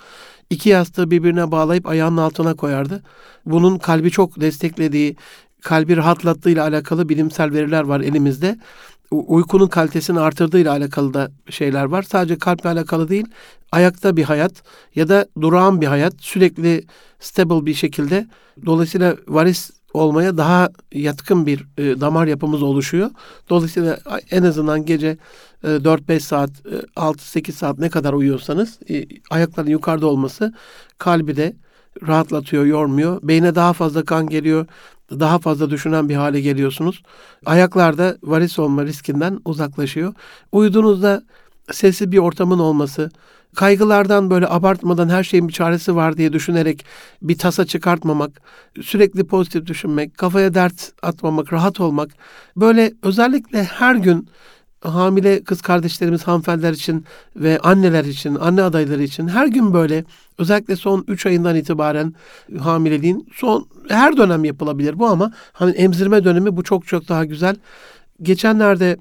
İki yastığı birbirine bağlayıp ayağının altına koyardı. Bunun kalbi çok desteklediği, kalbi rahatlattığı ile alakalı bilimsel veriler var elimizde. Uykunun kalitesini artırdığı ile alakalı da şeyler var. Sadece kalple alakalı değil, ayakta bir hayat ya da durağan bir hayat sürekli stable bir şekilde dolayısıyla varis olmaya daha yatkın bir e, damar yapımız oluşuyor. Dolayısıyla en azından gece e, 4-5 saat, e, 6-8 saat ne kadar uyuyorsanız e, ayakların yukarıda olması kalbi de rahatlatıyor, yormuyor. Beyne daha fazla kan geliyor, daha fazla düşünen bir hale geliyorsunuz. Ayaklarda varis olma riskinden uzaklaşıyor. Uyuduğunuzda sessiz bir ortamın olması, kaygılardan böyle abartmadan her şeyin bir çaresi var diye düşünerek bir tasa çıkartmamak, sürekli pozitif düşünmek, kafaya dert atmamak, rahat olmak. Böyle özellikle her gün hamile kız kardeşlerimiz, hanımefendiler için ve anneler için, anne adayları için her gün böyle özellikle son 3 ayından itibaren hamileliğin son her dönem yapılabilir bu ama hani emzirme dönemi bu çok çok daha güzel. Geçenlerde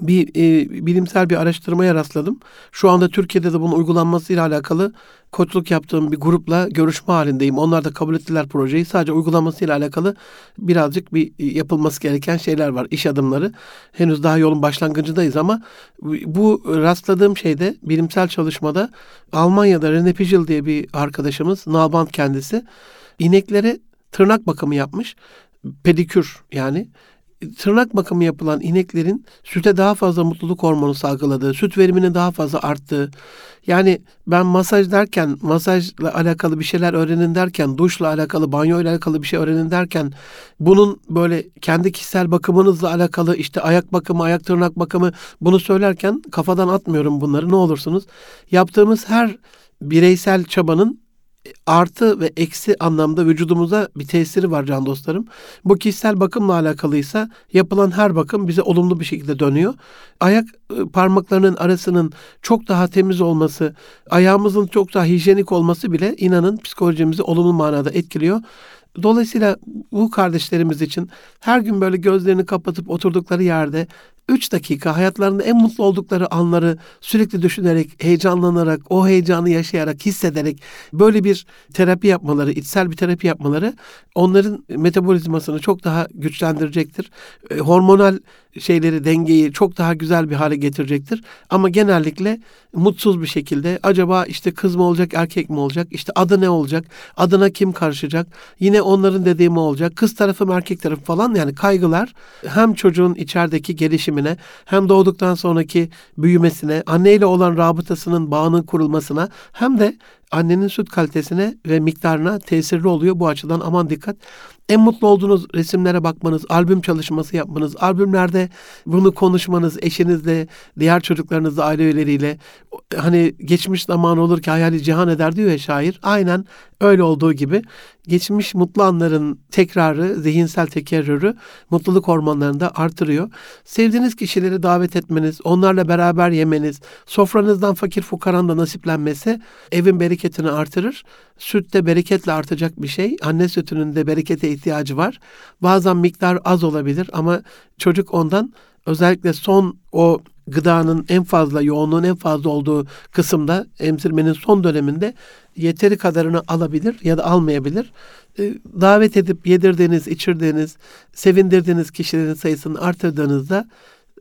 bir e, bilimsel bir araştırmaya rastladım. Şu anda Türkiye'de de bunun uygulanmasıyla alakalı koçluk yaptığım bir grupla görüşme halindeyim. Onlar da kabul ettiler projeyi. Sadece uygulamasıyla alakalı birazcık bir e, yapılması gereken şeyler var. iş adımları. Henüz daha yolun başlangıcındayız ama bu rastladığım şeyde bilimsel çalışmada Almanya'da René Pijl diye bir arkadaşımız, Nalband kendisi, ineklere tırnak bakımı yapmış. Pedikür yani tırnak bakımı yapılan ineklerin süte daha fazla mutluluk hormonu salgıladığı, süt veriminin daha fazla arttığı. Yani ben masaj derken, masajla alakalı bir şeyler öğrenin derken, duşla alakalı, banyo ile alakalı bir şey öğrenin derken, bunun böyle kendi kişisel bakımınızla alakalı işte ayak bakımı, ayak tırnak bakımı bunu söylerken kafadan atmıyorum bunları ne olursunuz. Yaptığımız her bireysel çabanın artı ve eksi anlamda vücudumuza bir tesiri var can dostlarım. Bu kişisel bakımla alakalıysa yapılan her bakım bize olumlu bir şekilde dönüyor. Ayak e, parmaklarının arasının çok daha temiz olması, ayağımızın çok daha hijyenik olması bile inanın psikolojimizi olumlu manada etkiliyor. Dolayısıyla bu kardeşlerimiz için her gün böyle gözlerini kapatıp oturdukları yerde 3 dakika hayatlarında en mutlu oldukları anları sürekli düşünerek, heyecanlanarak, o heyecanı yaşayarak, hissederek böyle bir terapi yapmaları, içsel bir terapi yapmaları onların metabolizmasını çok daha güçlendirecektir. E, hormonal şeyleri, dengeyi çok daha güzel bir hale getirecektir. Ama genellikle mutsuz bir şekilde acaba işte kız mı olacak, erkek mi olacak, işte adı ne olacak, adına kim karışacak, yine onların dediği mi olacak, kız tarafı mı erkek tarafı falan yani kaygılar hem çocuğun içerideki gelişimine hem doğduktan sonraki büyümesine, anneyle olan rabıtasının, bağının kurulmasına hem de annenin süt kalitesine ve miktarına tesirli oluyor. Bu açıdan aman dikkat. En mutlu olduğunuz resimlere bakmanız, albüm çalışması yapmanız, albümlerde bunu konuşmanız, eşinizle, diğer çocuklarınızla, aile üyeleriyle hani geçmiş zaman olur ki hayali cihan eder diyor ya şair. Aynen öyle olduğu gibi geçmiş mutlu anların tekrarı, zihinsel tekerrürü mutluluk hormonlarını da artırıyor. Sevdiğiniz kişileri davet etmeniz, onlarla beraber yemeniz, sofranızdan fakir fukaran da nasiplenmesi evin bereketini artırır. Süt de bereketle artacak bir şey. Anne sütünün de berekete ihtiyacı var. Bazen miktar az olabilir ama çocuk ondan özellikle son o gıdanın en fazla yoğunluğun en fazla olduğu kısımda emzirmenin son döneminde yeteri kadarını alabilir ya da almayabilir. Ee, davet edip yedirdiğiniz, içirdiğiniz, sevindirdiğiniz kişilerin sayısını artırdığınızda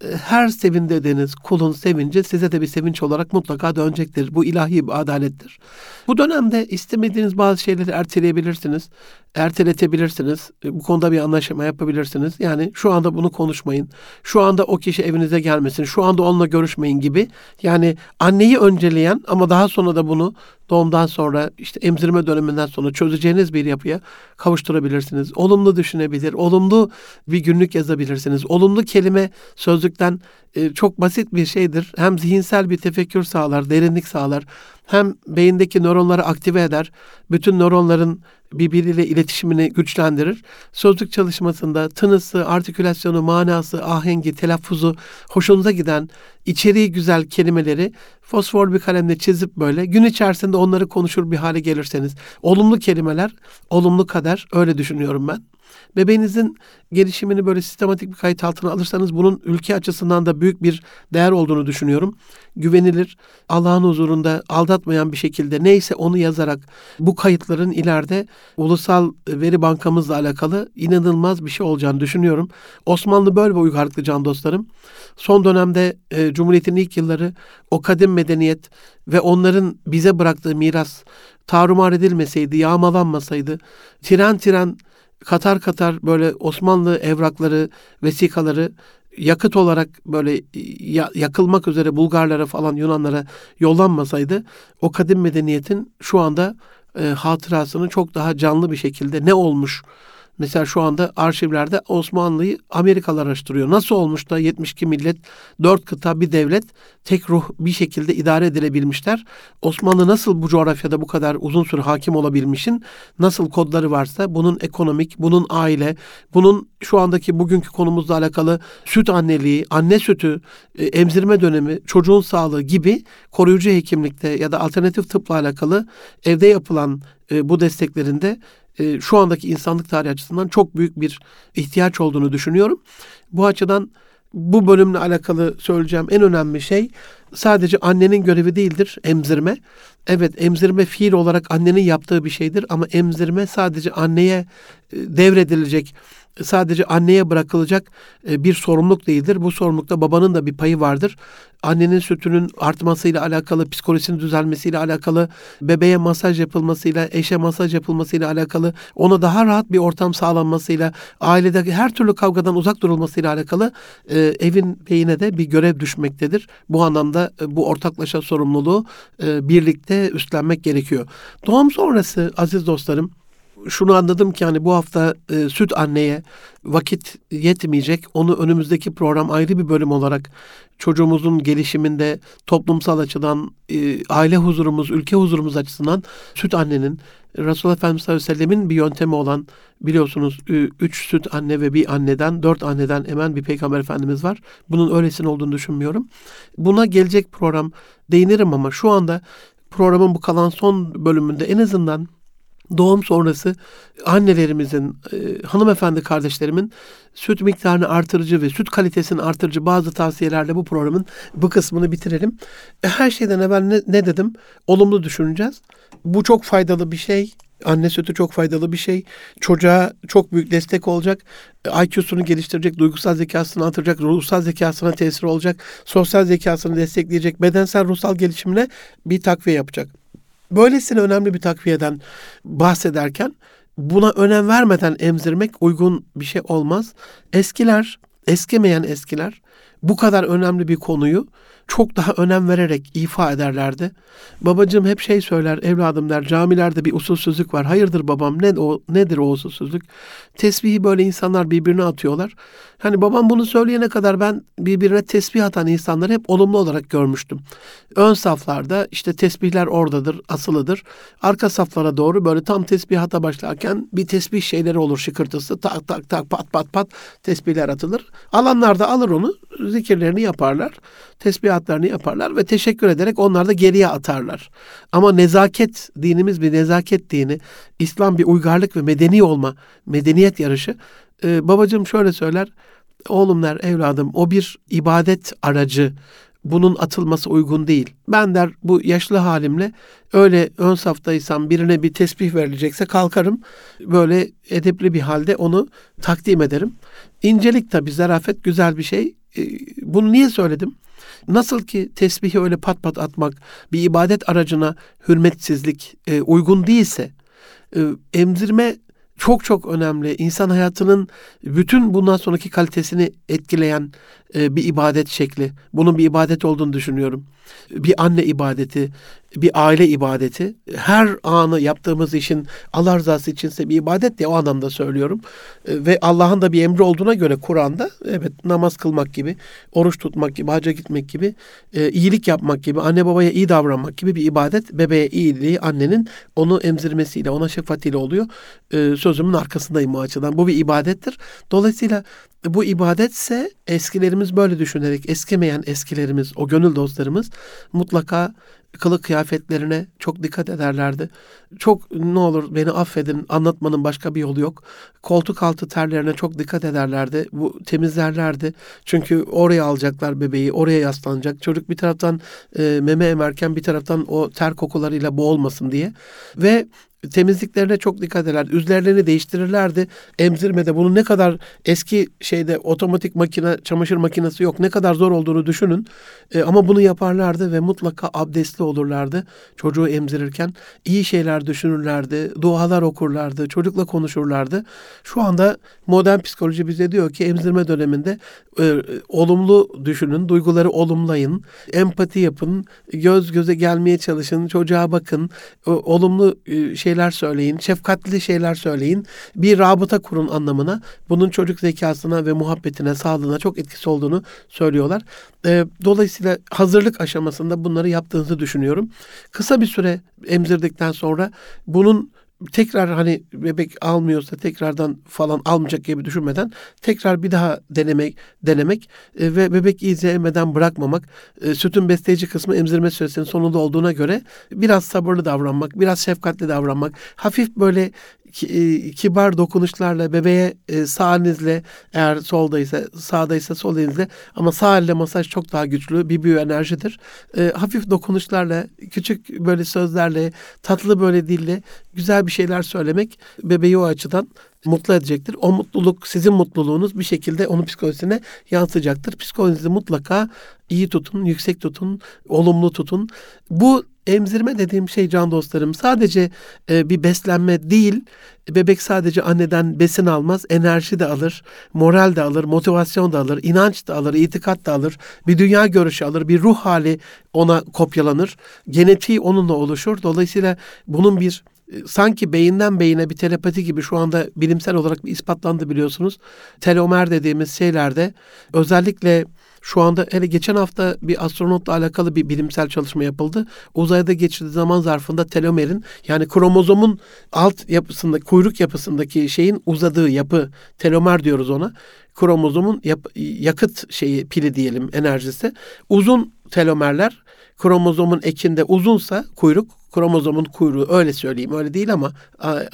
e, her sevindirdiğiniz kulun sevinci size de bir sevinç olarak mutlaka dönecektir. Bu ilahi bir adalettir. Bu dönemde istemediğiniz bazı şeyleri erteleyebilirsiniz. Erteletebilirsiniz. E, bu konuda bir anlaşma yapabilirsiniz. Yani şu anda bunu konuşmayın. Şu anda o kişi evinize gelmesin. Şu anda onunla görüşmeyin gibi. Yani anneyi önceleyen ama daha sonra da bunu doğumdan sonra işte emzirme döneminden sonra çözeceğiniz bir yapıya kavuşturabilirsiniz. Olumlu düşünebilir, olumlu bir günlük yazabilirsiniz. Olumlu kelime sözlükten e, çok basit bir şeydir. Hem zihinsel bir tefekkür sağlar, derinlik sağlar. Hem beyindeki nöronları aktive eder. Bütün nöronların birbiriyle iletişimini güçlendirir. Sözlük çalışmasında tınısı, artikülasyonu, manası, ahengi, telaffuzu hoşunuza giden, içeriği güzel kelimeleri fosfor bir kalemle çizip böyle gün içerisinde onları konuşur bir hale gelirseniz olumlu kelimeler, olumlu kader öyle düşünüyorum ben. Bebeğinizin gelişimini böyle sistematik bir kayıt altına alırsanız bunun ülke açısından da büyük bir değer olduğunu düşünüyorum. Güvenilir, Allah'ın huzurunda aldatmayan bir şekilde neyse onu yazarak bu kayıtların ileride ulusal veri bankamızla alakalı inanılmaz bir şey olacağını düşünüyorum. Osmanlı böyle bir uygarlıklı can dostlarım. Son dönemde e, Cumhuriyet'in ilk yılları o kadim medeniyet ve onların bize bıraktığı miras tarumar edilmeseydi, yağmalanmasaydı, tren tren katar katar böyle Osmanlı evrakları, vesikaları yakıt olarak böyle yakılmak üzere Bulgarlara falan Yunanlara yollanmasaydı o kadim medeniyetin şu anda e, hatırasını çok daha canlı bir şekilde ne olmuş Mesela şu anda arşivlerde Osmanlı'yı Amerikalılar araştırıyor. Nasıl olmuş da 72 millet, 4 kıta bir devlet tek ruh bir şekilde idare edilebilmişler. Osmanlı nasıl bu coğrafyada bu kadar uzun süre hakim olabilmişin, nasıl kodları varsa bunun ekonomik, bunun aile, bunun şu andaki bugünkü konumuzla alakalı süt anneliği, anne sütü, e, emzirme dönemi, çocuğun sağlığı gibi koruyucu hekimlikte ya da alternatif tıpla alakalı evde yapılan e, bu desteklerinde e, şu andaki insanlık tarihi açısından çok büyük bir ihtiyaç olduğunu düşünüyorum. Bu açıdan bu bölümle alakalı söyleyeceğim en önemli şey sadece annenin görevi değildir emzirme. Evet emzirme fiil olarak annenin yaptığı bir şeydir ama emzirme sadece anneye e, devredilecek sadece anneye bırakılacak e, bir sorumluluk değildir. Bu sorumlulukta babanın da bir payı vardır. Annenin sütünün artmasıyla alakalı, psikolojisinin düzelmesiyle alakalı, bebeğe masaj yapılmasıyla, eşe masaj yapılmasıyla alakalı, ona daha rahat bir ortam sağlanmasıyla, ailede her türlü kavgadan uzak durulmasıyla alakalı e, evin beyine de bir görev düşmektedir. Bu anlamda e, bu ortaklaşa sorumluluğu birlikte üstlenmek gerekiyor. Doğum sonrası aziz dostlarım, şunu anladım ki hani bu hafta e, süt anneye vakit yetmeyecek. Onu önümüzdeki program ayrı bir bölüm olarak çocuğumuzun gelişiminde toplumsal açıdan e, aile huzurumuz, ülke huzurumuz açısından süt annenin Resulullah Efendimiz sallallahu aleyhi ve bir yöntemi olan biliyorsunuz üç süt anne ve bir anneden, dört anneden emen bir peygamber efendimiz var. Bunun öylesine olduğunu düşünmüyorum. Buna gelecek program değinirim ama şu anda programın bu kalan son bölümünde en azından doğum sonrası annelerimizin, e, hanımefendi kardeşlerimin süt miktarını artırıcı ve süt kalitesini artırıcı bazı tavsiyelerle bu programın bu kısmını bitirelim. E, her şeyden evvel ne, ne dedim? Olumlu düşüneceğiz. Bu çok faydalı bir şey. Anne sütü çok faydalı bir şey. Çocuğa çok büyük destek olacak. E, IQ'sunu geliştirecek, duygusal zekasını artıracak, ruhsal zekasına tesir olacak, sosyal zekasını destekleyecek, bedensel ruhsal gelişimine bir takviye yapacak. Böylesine önemli bir takviyeden bahsederken buna önem vermeden emzirmek uygun bir şey olmaz. Eskiler, eskimeyen eskiler bu kadar önemli bir konuyu çok daha önem vererek ifa ederlerdi. Babacığım hep şey söyler, evladım der, camilerde bir usulsüzlük var. Hayırdır babam, ne o nedir o usulsüzlük? Tesbihi böyle insanlar birbirine atıyorlar. Hani babam bunu söyleyene kadar ben birbirine tesbih atan insanları hep olumlu olarak görmüştüm. Ön saflarda işte tesbihler oradadır, asılıdır. Arka saflara doğru böyle tam tesbihata başlarken bir tesbih şeyleri olur şıkırtısı. Tak tak tak pat pat pat tesbihler atılır. Alanlar da alır onu, zikirlerini yaparlar. Tesbihatlarını yaparlar ve teşekkür ederek onlar da geriye atarlar. Ama nezaket, dinimiz bir nezaket dini. İslam bir uygarlık ve medeni olma, medeniyet yarışı. Ee, babacığım şöyle söyler. Oğlum der, evladım o bir ibadet aracı. Bunun atılması uygun değil. Ben der bu yaşlı halimle öyle ön saftaysam birine bir tesbih verilecekse kalkarım. Böyle edepli bir halde onu takdim ederim. İncelik tabi zarafet güzel bir şey. Ee, bunu niye söyledim? Nasıl ki tesbihi öyle pat pat atmak bir ibadet aracına hürmetsizlik e, uygun değilse, e, emzirme çok çok önemli. İnsan hayatının bütün bundan sonraki kalitesini etkileyen bir ibadet şekli. Bunun bir ibadet olduğunu düşünüyorum. Bir anne ibadeti, bir aile ibadeti. Her anı yaptığımız işin Allah rızası içinse bir ibadet diye o anlamda söylüyorum. E, ve Allah'ın da bir emri olduğuna göre Kur'an'da evet namaz kılmak gibi, oruç tutmak gibi, hacca gitmek gibi, e, iyilik yapmak gibi, anne babaya iyi davranmak gibi bir ibadet. Bebeğe iyiliği annenin onu emzirmesiyle, ona şefkatiyle oluyor. E, sözümün arkasındayım o açıdan. Bu bir ibadettir. Dolayısıyla bu ibadetse eskilerimiz böyle düşünerek eskimeyen eskilerimiz, o gönül dostlarımız mutlaka kılık kıyafetlerine çok dikkat ederlerdi. Çok ne olur beni affedin anlatmanın başka bir yolu yok. Koltuk altı terlerine çok dikkat ederlerdi. Bu temizlerlerdi. Çünkü oraya alacaklar bebeği, oraya yaslanacak. Çocuk bir taraftan e, meme emerken bir taraftan o ter kokularıyla boğulmasın diye. Ve temizliklerine çok dikkat ederler. Üzerlerini değiştirirlerdi. Emzirmede bunu ne kadar eski şeyde otomatik makine, çamaşır makinesi yok. Ne kadar zor olduğunu düşünün. E, ama bunu yaparlardı ve mutlaka abdestli olurlardı. Çocuğu emzirirken iyi şeyler düşünürlerdi. Dualar okurlardı. Çocukla konuşurlardı. Şu anda modern psikoloji bize diyor ki emzirme döneminde e, olumlu düşünün. Duyguları olumlayın. Empati yapın. Göz göze gelmeye çalışın. Çocuğa bakın. E, olumlu e, şey şeyler söyleyin, şefkatli şeyler söyleyin. Bir rabıta kurun anlamına. Bunun çocuk zekasına ve muhabbetine, sağlığına çok etkisi olduğunu söylüyorlar. E, dolayısıyla hazırlık aşamasında bunları yaptığınızı düşünüyorum. Kısa bir süre emzirdikten sonra bunun tekrar hani bebek almıyorsa tekrardan falan almayacak gibi düşünmeden tekrar bir daha denemek denemek e, ve bebek iyice emmeden bırakmamak e, sütün besleyici kısmı emzirme süresinin sonunda olduğuna göre biraz sabırlı davranmak biraz şefkatli davranmak hafif böyle kibar dokunuşlarla bebeğe e, sağ elinizle eğer soldaysa sağdaysa sol elinizle ama sağ elle masaj çok daha güçlü bir büyü enerjidir. E, hafif dokunuşlarla küçük böyle sözlerle tatlı böyle dille güzel bir şeyler söylemek bebeği o açıdan mutlu edecektir. O mutluluk sizin mutluluğunuz bir şekilde onun psikolojisine yansıyacaktır. Psikolojinizi mutlaka iyi tutun, yüksek tutun, olumlu tutun. Bu emzirme dediğim şey can dostlarım sadece e, bir beslenme değil. Bebek sadece anneden besin almaz, enerji de alır, moral de alır, motivasyon da alır, inanç da alır, itikat da alır, bir dünya görüşü alır, bir ruh hali ona kopyalanır. Genetiği onunla oluşur. Dolayısıyla bunun bir e, sanki beyinden beyine bir telepati gibi şu anda bilimsel olarak ispatlandı biliyorsunuz. Telomer dediğimiz şeylerde özellikle şu anda hele geçen hafta bir astronotla alakalı bir bilimsel çalışma yapıldı. Uzayda geçirdiği zaman zarfında telomerin yani kromozomun alt yapısında kuyruk yapısındaki şeyin uzadığı yapı telomer diyoruz ona. Kromozomun yap, yakıt şeyi pili diyelim enerjisi. Uzun telomerler kromozomun ekinde uzunsa kuyruk kromozomun kuyruğu öyle söyleyeyim öyle değil ama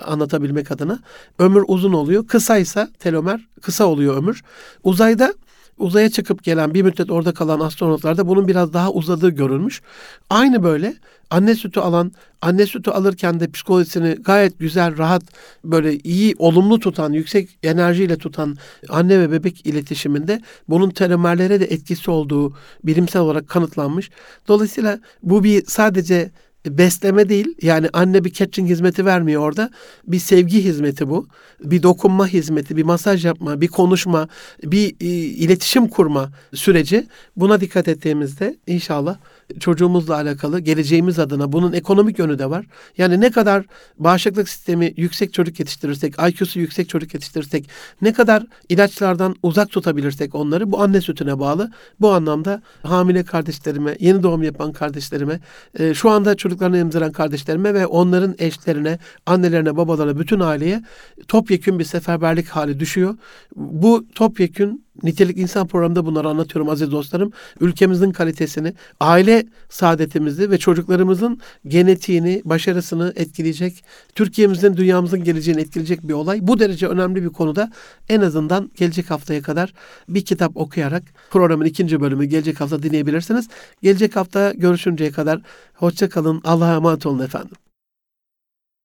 anlatabilmek adına ömür uzun oluyor. Kısaysa telomer kısa oluyor ömür. Uzayda uzaya çıkıp gelen bir müddet orada kalan astronotlarda bunun biraz daha uzadığı görülmüş. Aynı böyle anne sütü alan, anne sütü alırken de psikolojisini gayet güzel, rahat, böyle iyi, olumlu tutan, yüksek enerjiyle tutan anne ve bebek iletişiminde bunun telomerlere de etkisi olduğu bilimsel olarak kanıtlanmış. Dolayısıyla bu bir sadece besleme değil yani anne bir catching hizmeti vermiyor orada. Bir sevgi hizmeti bu. Bir dokunma hizmeti, bir masaj yapma, bir konuşma, bir e, iletişim kurma süreci. Buna dikkat ettiğimizde inşallah çocuğumuzla alakalı geleceğimiz adına bunun ekonomik yönü de var. Yani ne kadar bağışıklık sistemi yüksek çocuk yetiştirirsek, IQ'su yüksek çocuk yetiştirirsek, ne kadar ilaçlardan uzak tutabilirsek onları bu anne sütüne bağlı. Bu anlamda hamile kardeşlerime, yeni doğum yapan kardeşlerime, e, şu anda çocuklarını emziren kardeşlerime ve onların eşlerine, annelerine, babalarına, bütün aileye topyekün bir seferberlik hali düşüyor. Bu topyekün Nitelik İnsan programında bunları anlatıyorum aziz dostlarım. Ülkemizin kalitesini, aile saadetimizi ve çocuklarımızın genetiğini, başarısını etkileyecek, Türkiye'mizin, dünyamızın geleceğini etkileyecek bir olay. Bu derece önemli bir konuda en azından gelecek haftaya kadar bir kitap okuyarak programın ikinci bölümü gelecek hafta dinleyebilirsiniz. Gelecek hafta görüşünceye kadar hoşça kalın. Allah'a emanet olun efendim.